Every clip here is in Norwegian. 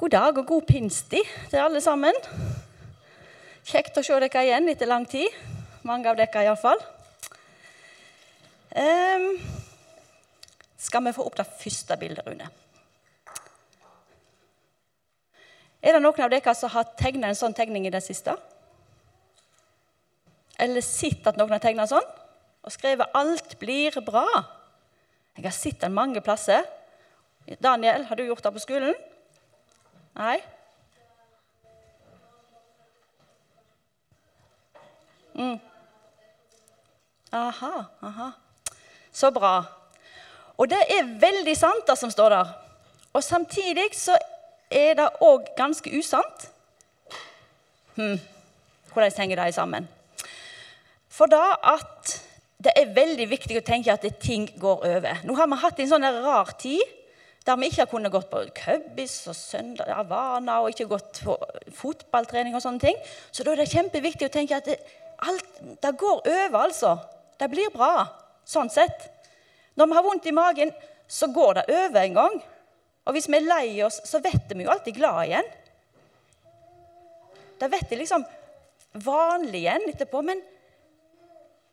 God dag og god pinstid til alle sammen. Kjekt å se dere igjen etter lang tid. Mange av dere iallfall. Um, skal vi få opp det første bildet, Rune? Er det noen av dere som har tegna en sånn tegning i det siste? Eller sett at noen har tegna sånn? Og skrevet 'Alt blir bra'? Jeg har sett den mange plasser. Daniel, har du gjort det på skolen? Nei? Mm. Aha, aha. Så bra. Og det er veldig sant, det som står der. Og samtidig så er det òg ganske usant. Hm. Hvordan henger de sammen? For da at det er veldig viktig å tenke at ting går over. Nå har vi hatt en sånn rar tid der vi ikke har kunnet gått på Cubbies og søndag, Havana og ikke gått på fotballtrening og sånne ting. Så da er det kjempeviktig å tenke at det, alt, det går over, altså. Det blir bra. Sånn sett. Når vi har vondt i magen, så går det over en gang. Og hvis vi er lei oss, så vet vi jo alltid glad igjen. Da vet jeg liksom vanlig igjen etterpå. Men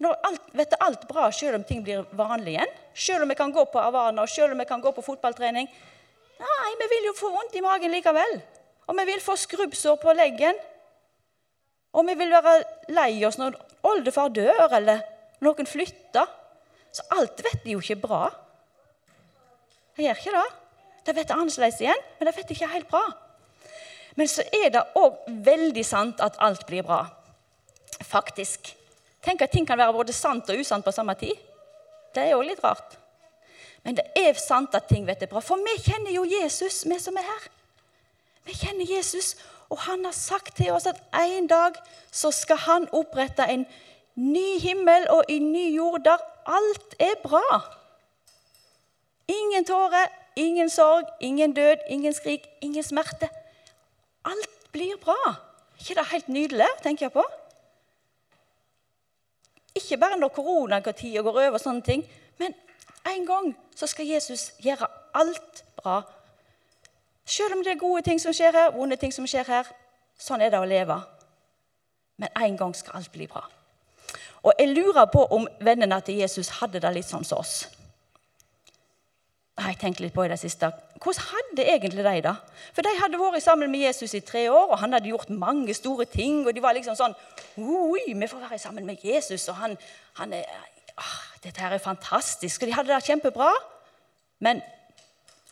når alt, vet alt bra selv om ting blir vanlig igjen? Selv om vi kan gå på Havana og selv om vi kan gå på fotballtrening? Nei, vi vil jo få vondt i magen likevel. Og vi vil få skrubbsår på leggen. Og vi vil være lei oss når oldefar dør, eller noen flytter. Så alt vet de jo ikke bra. De gjør ikke det. Det vet det annerledes igjen, men det vet det ikke helt bra. Men så er det òg veldig sant at alt blir bra. Faktisk. Tenk at ting kan være både sant og usant på samme tid. Det er jo litt rart. Men det er sant at ting vet er bra. For vi kjenner jo Jesus, vi som er her. Vi kjenner Jesus, og han har sagt til oss at en dag så skal han opprette en ny himmel og en ny jord der alt er bra. Ingen tårer, ingen sorg, ingen død, ingen skrik, ingen smerte. Alt blir bra. ikke det helt nydelig, tenker jeg på? Ikke bare når koronatida går over, og sånne ting, men en gang så skal Jesus gjøre alt bra. Selv om det er gode ting som skjer her, vonde ting som skjer her. Sånn er det å leve. Men en gang skal alt bli bra. Og jeg lurer på om vennene til Jesus hadde det litt sånn som oss. Jeg tenkte litt på i det siste. Hvordan hadde egentlig de det? For de hadde vært sammen med Jesus i tre år, og han hadde gjort mange store ting. Og de var liksom sånn Oi, vi får være sammen med Jesus, og han, han er ah, Dette her er fantastisk. Og de hadde det kjempebra. Men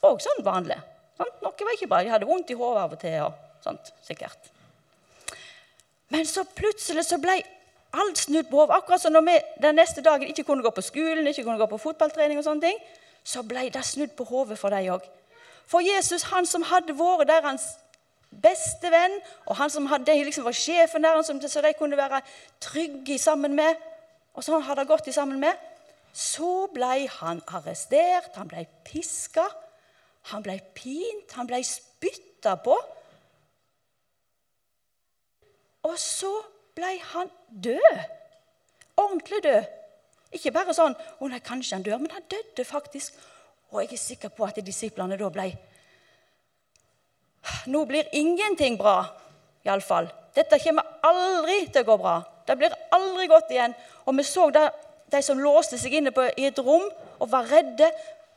òg sånn vanlig. Sånn, noe var ikke bra. De hadde vondt i hodet av og til. og sånt, sikkert. Men så plutselig så ble alt snudd på hodet. Akkurat som når vi den neste dagen ikke kunne gå på skolen, ikke kunne gå på fotballtrening, og sånne ting, så ble det snudd på hodet for dem òg. For Jesus, han som hadde vært deres beste venn, og han som hadde, liksom var sjefen der, så de kunne være trygge sammen med, og sånn hadde det gått sammen med, så ble han arrestert, han ble piska, han ble pint, han ble spytta på. Og så ble han død. Ordentlig død. Ikke bare sånn 'Å nei, kanskje han dør', men han døde faktisk. Og jeg er sikker på at disiplene da ble Nå blir ingenting bra, iallfall. Dette kommer aldri til å gå bra. Det blir aldri godt igjen. Og vi så da, de som låste seg inne på, i et rom og var redde.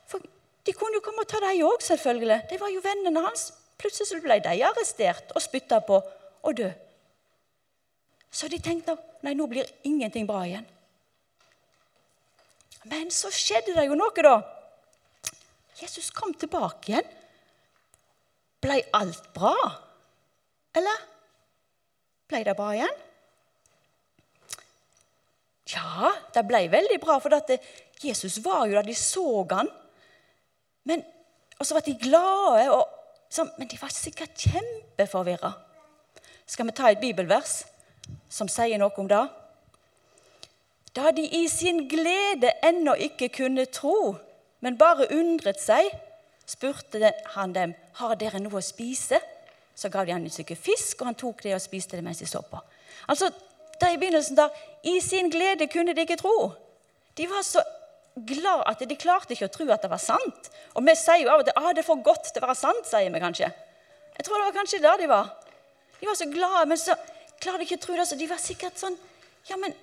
For de kunne jo komme og ta dem òg, selvfølgelig. De var jo vennene hans. Plutselig ble de arrestert og spytta på og døde. Så de tenkte nei, nå blir ingenting bra igjen. Men så skjedde det jo noe, da. Jesus kom tilbake igjen. Ble alt bra? Eller ble det bra igjen? Ja, det ble veldig bra, for at Jesus var jo der. De så han. Men, og så var de glade, og, så, men de var sikkert kjempeforvirra. Skal vi ta et bibelvers som sier noe om det? Da de i sin glede ennå ikke kunne tro, men bare undret seg, spurte han dem har dere noe å spise. Så gav de han et stykke fisk, og han tok det og spiste det mens de så på. Altså, da I begynnelsen da, i sin glede kunne de ikke tro. De var så glad at de klarte ikke å tro at det var sant. Og vi sier jo av og til ah, det er for godt til å være sant. sier vi kanskje. Jeg tror det var kanskje der de var. De var så glade, men så klarte de ikke å tro det. Så de var sikkert sånn Ja, men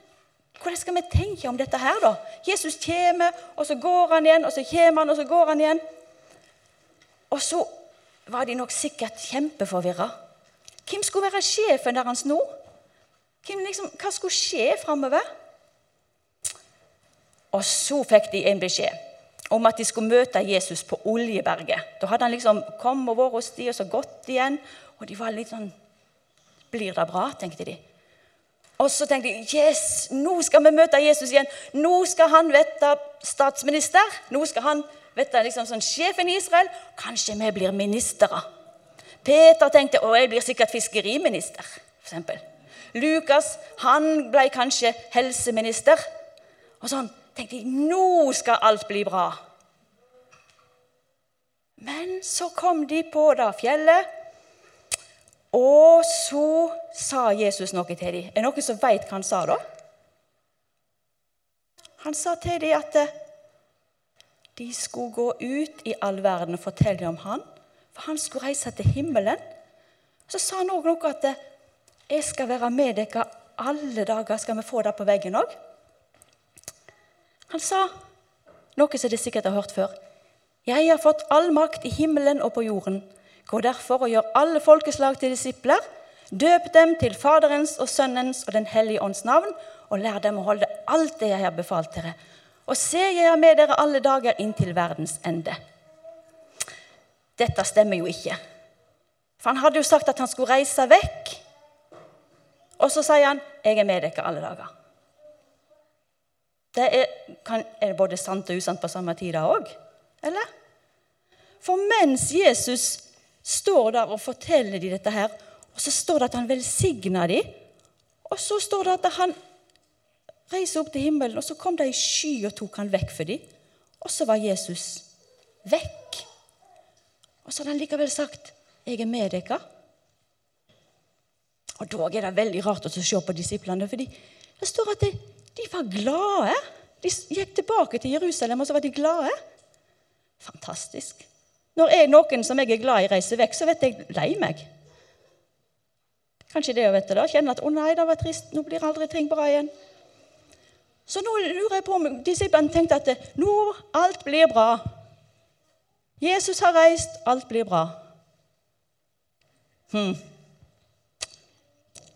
hvordan skal vi tenke om dette her, da? Jesus kommer, og så går han igjen, og så kommer han, og så går han igjen. Og så var de nok sikkert kjempeforvirra. Hvem skulle være sjefen deres nå? Liksom, hva skulle skje framover? Og så fikk de en beskjed om at de skulle møte Jesus på Oljeberget. Da hadde han liksom kommet og vært hos de, og så gått igjen. Og de var litt sånn Blir det bra? tenkte de. Og så tenkte de yes, nå skal vi møte Jesus igjen. Nå skal han vette statsminister. Nå skal han vette liksom sånn sjefen i Israel. Kanskje vi blir ministre. Peter tenkte å, jeg blir sikkert fiskeriminister. For eksempel. Lukas han ble kanskje helseminister. Og sånn tenkte jeg nå skal alt bli bra. Men så kom de på da fjellet, og så sa Jesus noe til dem. Er det noen som veit hva han sa da? Han sa til dem at eh, de skulle gå ut i all verden og fortelle om han, for han skulle reise til himmelen. Så sa han òg noe at eh, 'jeg skal være med dere alle dager'. Skal vi få det på veggen òg? Han sa noe som de sikkert har hørt før. Jeg har fått all makt i himmelen og på jorden. Gå derfor og gjør alle folkeslag til disipler. Døp dem til Faderens og Sønnens og Den hellige ånds navn, og lær dem å holde alt det jeg har befalt dere. Og se, jeg er med dere alle dager inntil verdens ende. Dette stemmer jo ikke. For han hadde jo sagt at han skulle reise vekk. Og så sier han, 'Jeg er med dere alle dager'. Det er, kan, er både sant og usant på samme tid òg. Eller? For mens Jesus står der og forteller de dette her, og så står det at han velsigna dem, og så står det at han reiser opp til himmelen, og så kom det ei sky og tok han vekk for dem. Og så var Jesus vekk. Og så hadde han likevel sagt, 'Jeg er med dere'. Og da er det veldig rart å se på disiplene, for det står at de, de var glade. De gikk tilbake til Jerusalem, og så var de glade. Fantastisk. Når jeg, noen som jeg er glad i, reiser vekk, så vet jeg lei meg. Kanskje det å vite det. Kjenne at 'å nei, det var trist, nå blir aldri ting bra igjen'. Så nå lurer jeg på om disiplene tenkte at nå alt blir bra. Jesus har reist, alt blir bra. Hm.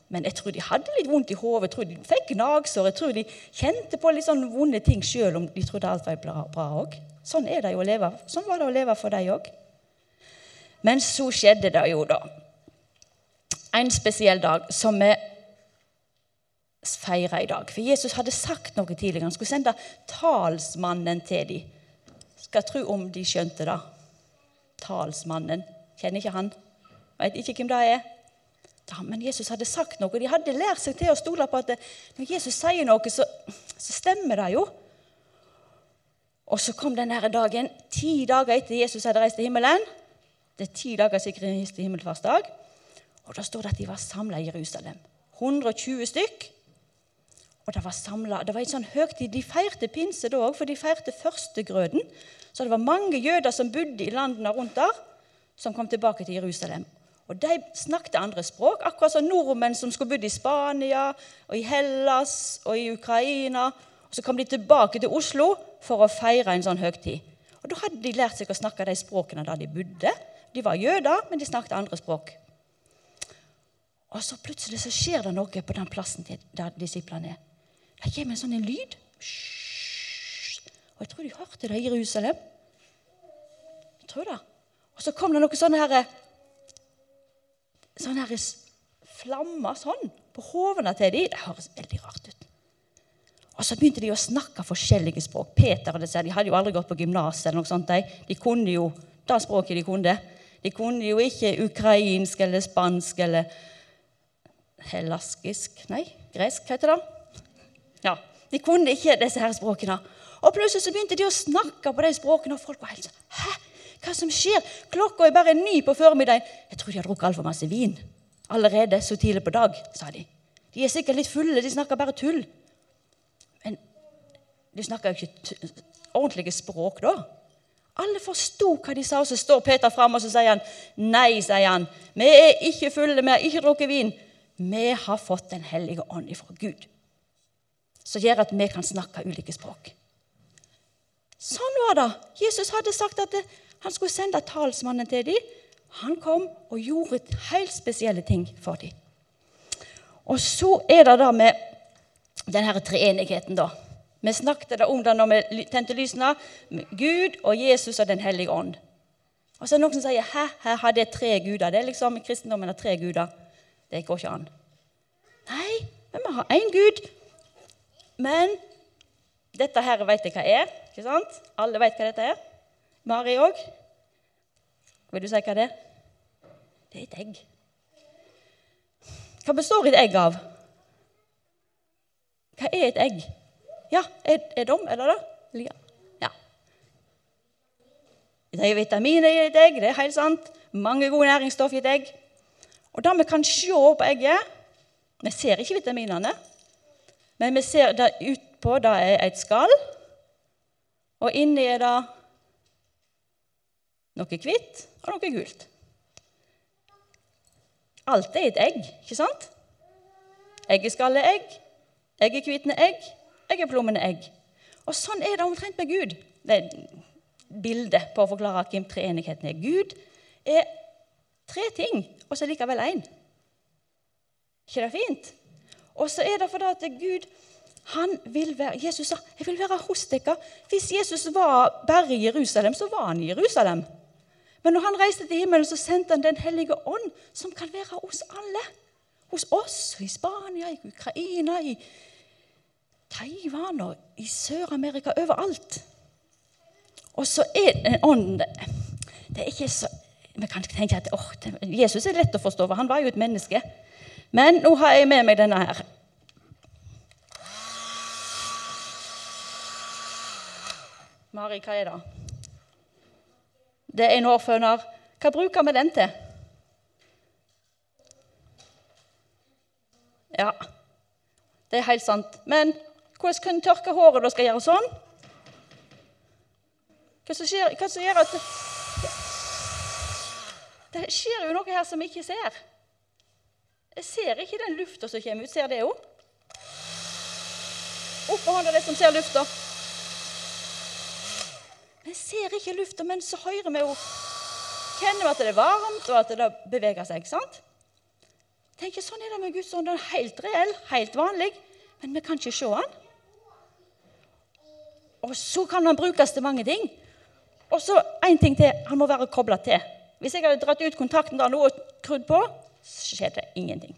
Men jeg tror de hadde litt vondt i hodet, jeg tror de fikk gnagsår. Jeg tror de kjente på litt sånne vonde ting sjøl om de trodde alt var bra òg. Sånn, er det jo å leve. sånn var det å leve for dem òg. Men så skjedde det jo, da. En spesiell dag som vi feirer i dag. For Jesus hadde sagt noe tidligere. Han skulle sende talsmannen til dem. Skal tro om de skjønte det. Talsmannen. Kjenner ikke han? Vet ikke hvem det er. Da, men Jesus hadde sagt noe. De hadde lært seg til å stole på at når Jesus sier noe, så, så, stemmer det jo. Og så kom denne dagen, ti dager etter Jesus hadde reist til himmelen. Det er ti dager siden Kristi himmelfartsdag. Og da står det at de var samla i Jerusalem. 120 stykk. Og det var samlet, det var en sånn høytid. De feirte pinse da òg, for de feirte førstegrøden. Så det var mange jøder som bodde i landene rundt der, som kom tilbake til Jerusalem. Og De snakket andre språk, akkurat som nordmenn som skulle bodd i Spania, og i Hellas og i Ukraina. Og Så kom de tilbake til Oslo for å feire en sånn høgtid. Og Da hadde de lært seg å snakke de språkene der de bodde. De var jøder, men de snakket andre språk. Og så plutselig så skjer det noe på den plassen der disiplene er. Det kommer en sånn lyd. Og jeg tror de hørte det i Jerusalem. Jeg tror det. Og så kom det noe sånne her, sånne her flammer sånn på hovene til dem. Det høres veldig. Og så begynte de å snakke forskjellige språk. Peter og disse, de hadde jo aldri gått på gymnas. De, de kunne jo det språket de kunne. De kunne jo ikke ukrainsk eller spansk eller hellaskisk Nei, gresk heter det. Ja, De kunne ikke disse her språkene. Og plutselig så begynte de å snakke på de språkene, og folk var helt sånn Hæ? Hva som skjer? Klokka er bare ni på formiddagen. Jeg tror de har drukket altfor masse vin allerede så tidlig på dag, sa de. De er sikkert litt fulle, de snakker bare tull. Men de snakker jo ikke ordentlige språk da. Alle forsto hva de sa, og så står Peter fram og så sier han, nei, sier han, vi er ikke fulle, vi har ikke drukket vin. Vi har fått Den hellige ånd ifra Gud, som gjør at vi kan snakke ulike språk. Sånn var det. Jesus hadde sagt at han skulle sende talsmannen til dem. Han kom og gjorde helt spesielle ting for dem. Og så er det da med denne treenigheten, da. Vi snakket om det når vi tente lysene. Gud og Jesus og Den hellige ånd. Og så er det noen som sier hæ, her har det tre guder. Det er liksom kristendommen har tre guder. Det går ikke an. Nei, men vi har én Gud. Men dette her vet jeg hva er. ikke sant? Alle vet hva dette er. Mari òg. Vil du si hva det er? Det er et egg. Hva består et egg av? Hva er et egg? Ja, er, er de, eller det? Ja. Det er vitaminer i et egg, det er helt sant. Mange gode næringsstoff i et egg. Og det vi kan se på egget Vi ser ikke vitaminene, men vi ser det utpå det er et skall, og inni er det noe hvitt og noe gult. Alt er et egg, ikke sant? Eggeskallet er egg, eggehviten er egg, eggeplommen er egg. Og sånn er det omtrent med Gud. Det er bildet på å forklare hvem treenigheten er. Gud er tre ting, og så er likevel én. ikke det fint? Og så er det fordi at Gud han vil være, Jesus sa 'Jeg vil være hos dere'. Hvis Jesus var bare i Jerusalem, så var han i Jerusalem. Men når han reiste til himmelen, så sendte han Den hellige ånd, som kan være hos alle. Hos oss, i Spania, i Ukraina, i Taiwan og i Sør-Amerika. Overalt. Og så er den ånden Det er ikke så Vi kan ikke tenke at oh, Jesus er lett å forstå, for han var jo et menneske. Men nå har jeg med meg denne her. Mari, hva er det? Det er en hårføner. Hva bruker vi den til? Ja, det er helt sant. Men hvordan kan en tørke håret? du skal gjøre sånn? Hva som, skjer, hva som gjør at det, skjer jo noe her som vi ikke ser. Jeg ser ikke den lufta som kommer ut. Ser det jo? Opp med hånda, det som ser lufta. Vi ser ikke lufta, men så hører vi jo Kjenner vi at det er varmt, og at det beveger seg. ikke sant? Tenk, Sånn er det med Guds ånd. Den er helt reell, helt vanlig, men vi kan ikke se den. Og så kan han brukes til mange ting. Og så en ting til. Han må være kobla til. Hvis jeg hadde dratt ut kontakten da nå og skrudd på, så skjedde det ingenting.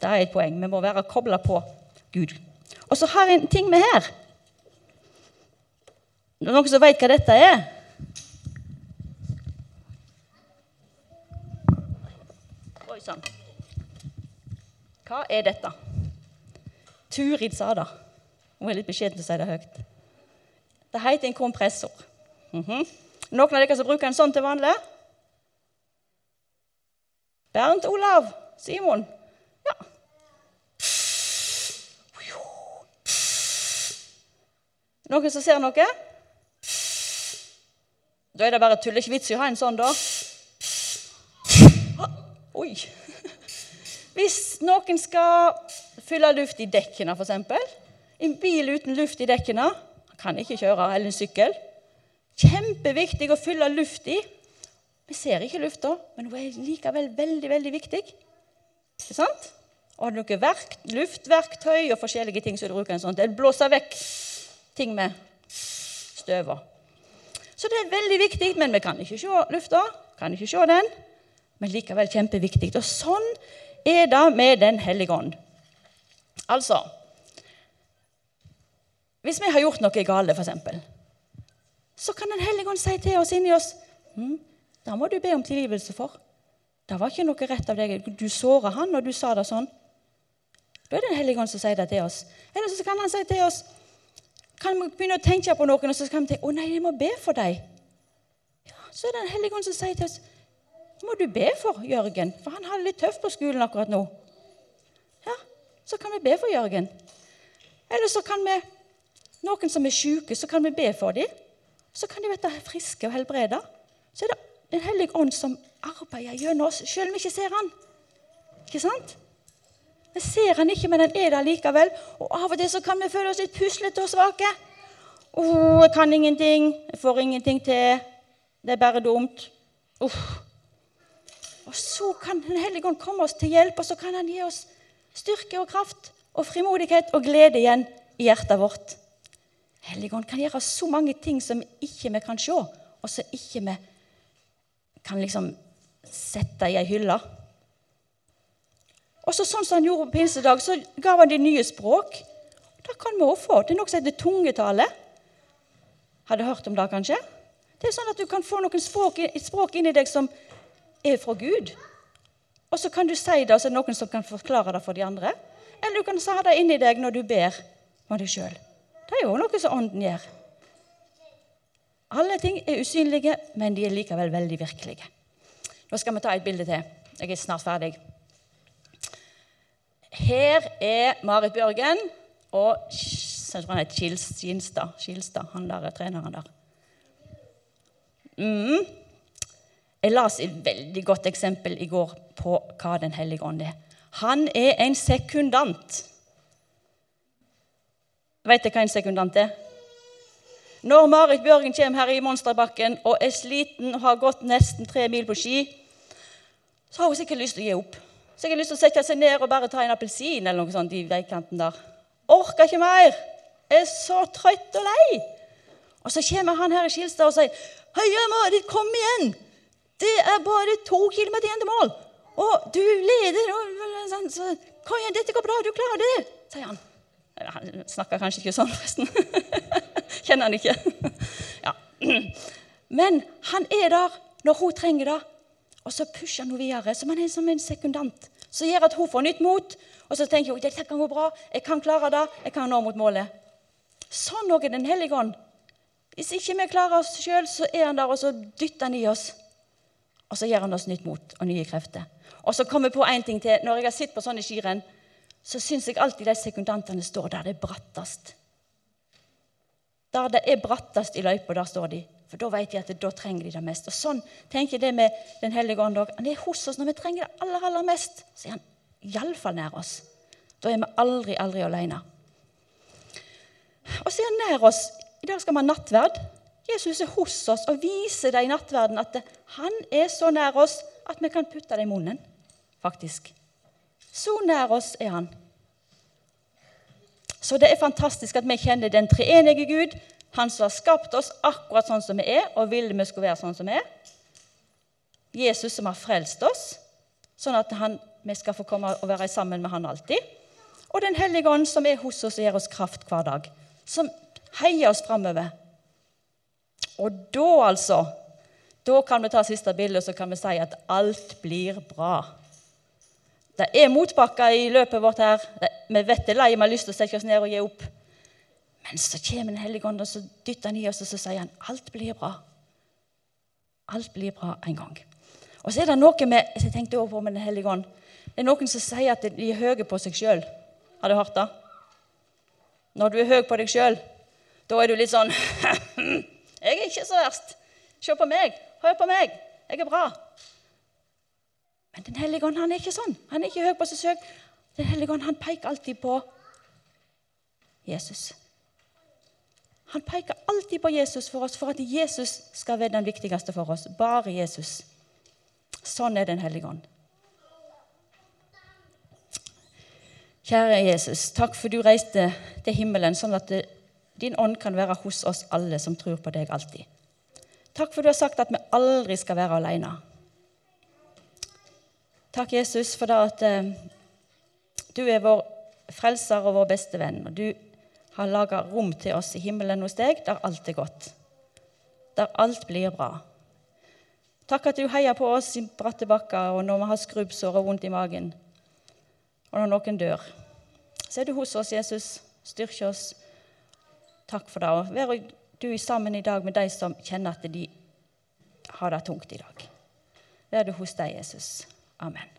Det er et poeng. Vi må være kobla på Gud. Og så har jeg en ting med her. Det Er noen som veit hva dette er? Oi sann. Hva er dette? Turid sa det. Hun er litt beskjeden til å si det høyt. Det heter en kompressor. Mm -hmm. Noen av dere som bruker en sånn til vanlig? Bernt Olav Simon? Ja. Noen som ser noe? Da er det bare tull. Ikke vits i å ha en sånn, da. Oi. Hvis noen skal fylle luft i dekkene, f.eks. En bil uten luft i dekkene kan ikke kjøre, eller en sykkel. Kjempeviktig å fylle luft i. Vi ser ikke lufta, men hun er likevel veldig veldig viktig. Ikke sant? Og har noe verk, luftverktøy og forskjellige ting som du bruker en sånn til, blåser vekk ting med støver. Så det er veldig viktig, men vi kan ikke se lufta. Kan ikke se den, men likevel kjempeviktig. Og sånn er det med Den hellige ånd. Altså Hvis vi har gjort noe galt, f.eks., så kan Den hellige ånd si til oss inni oss hm, Da må du be om tilgivelse for. Det var ikke noe rett av deg. Du såra han når du sa det sånn. Da er det Den hellige ånd som sier det til oss. Eller så kan han si til oss kan vi begynne å tenke på noen, og så kan vi tenke å nei, jeg må be for deg. Ja, så er det Den hellige ånd som sier til oss må du be for Jørgen, for han har det litt tøft på skolen akkurat nå. Ja, så kan vi be for Jørgen. Eller så kan vi Noen som er syke, så kan vi be for dem. så kan de bli friske og helbrede. Så er det Den hellige ånd som arbeider gjennom oss, selv om vi ikke ser han. Ikke sant? Vi ser han ikke, men han er der likevel. Og av og til så kan vi føle oss litt puslete og svake. 'Å, oh, jeg kan ingenting. Jeg får ingenting til. Det er bare dumt.' Uff. Og så kan Den hellige ånd komme oss til hjelp, og så kan han gi oss styrke og kraft og frimodighet og glede igjen i hjertet vårt. Helligånd kan gjøre så mange ting som ikke vi kan se, og som ikke vi kan liksom sette i ei hylle. Og så Sånn som han gjorde på pinsedag, så ga han de nye språk. Det kan vi òg få. Det er noe som heter tungetale. Har du hørt om det, kanskje? Det er sånn at Du kan få noen språk, et språk inni deg som er fra Gud. Og så kan du si det, og så er det noen som kan forklare det for de andre. Eller du kan si det inni deg når du ber med deg sjøl. Det er jo noe som Ånden gjør. Alle ting er usynlige, men de er likevel veldig virkelige. Nå skal vi ta et bilde til. Jeg er snart ferdig. Her er Marit Bjørgen og Skilstad, Skilstad, han der treneren der. Mm. Jeg las et veldig godt eksempel i går på hva Den hellige ånd er. Han er en sekundant. Vet dere hva en sekundant er? Når Marit Bjørgen kommer her i Monsterbakken og er sliten og har gått nesten tre mil på ski, så har hun sikkert lyst til å gi opp. Sikkert lyst til å sette seg ned og bare ta en appelsin eller noe sånt i veikanten der. Orker ikke mer. Er så trøtt og lei. Og så kommer han her i Skilstad og sier Heia, Marit, kom igjen! Det er bare to kilometer igjen til mål. Og du leder. Og, sånn, så, kom igjen, dette går bra, du klarer det, sier han. Han snakker kanskje ikke sånn, forresten. Kjenner han ikke. ja. Men han er der når hun trenger det, og så pusher han henne videre som han er som en sekundant. Så gjør at hun får nytt mot, og så tenker hun dette kan gå bra, jeg kan klare det, jeg kan nå mot målet. Sånn òg er Den hellige ånd. Hvis ikke vi klarer oss sjøl, så er han der, og så dytter han i oss. Og så gir han oss nytt mot og nye krefter. Og så kommer jeg på en ting til. Når jeg har sett på sånne skirenn, så syns jeg alltid de sekundantene står der det er brattest. Der det er brattest i løypa, der står de. For da vet de at da trenger de det mest. Og Sånn tenker jeg det med Den hellige ånd òg. Han er hos oss når vi trenger det aller, aller mest. Så er han iallfall nær oss. Da er vi aldri, aldri alene. Og så er han nær oss. I dag skal vi ha nattverd. Jesus er hos oss og viser det i nattverden at han er så nær oss at vi kan putte det i munnen, faktisk. Så nær oss er han. Så det er fantastisk at vi kjenner den treenige Gud, han som har skapt oss akkurat sånn som vi er, og ville vi skulle være sånn som vi er. Jesus som har frelst oss, sånn at han, vi skal få komme og være sammen med han alltid. Og Den hellige ånd som er hos oss og gir oss kraft hver dag. Som heier oss framover. Og da, altså Da kan vi ta siste bilde og så kan vi si at alt blir bra. Det er motbakker i løpet vårt her. Vi vet det er lei, vi har lyst til å sette oss ned og gi opp. Men så kommer Den hellige ånd, og så dytter han i oss, og så sier han alt blir bra. Alt blir bra en gang. Og så er det noe med jeg tenkte over med Den hellige ånd. Det er noen som sier at de er høye på seg sjøl. Har du hørt det? Når du er høy på deg sjøl, da er du litt sånn 'Jeg er ikke så verst. Se på meg. Hør på meg. Jeg er bra.' Men Den hellige ånd han er ikke sånn. Han er ikke høy på seg selv. Den hellige ånd han peker alltid på Jesus. Han peker alltid på Jesus for oss, for at Jesus skal være den viktigste for oss. Bare Jesus. Sånn er Den hellige ånd. Kjære Jesus, takk for du reiste til himmelen, sånn at din ånd kan være hos oss alle som tror på deg alltid. Takk for du har sagt at vi aldri skal være alene. Takk, Jesus, for det at eh, du er vår frelser og vår beste venn. Og du har laga rom til oss i himmelen hos deg, der alt er godt. Der alt blir bra. Takk at du heier på oss i bratte bakker og når vi har skrubbsår og vondt i magen, og når noen dør. Så er du hos oss, Jesus. Styrk oss. Takk for det. Og vær du sammen i dag med de som kjenner at de har det tungt i dag. Vær du hos deg, Jesus. Amen.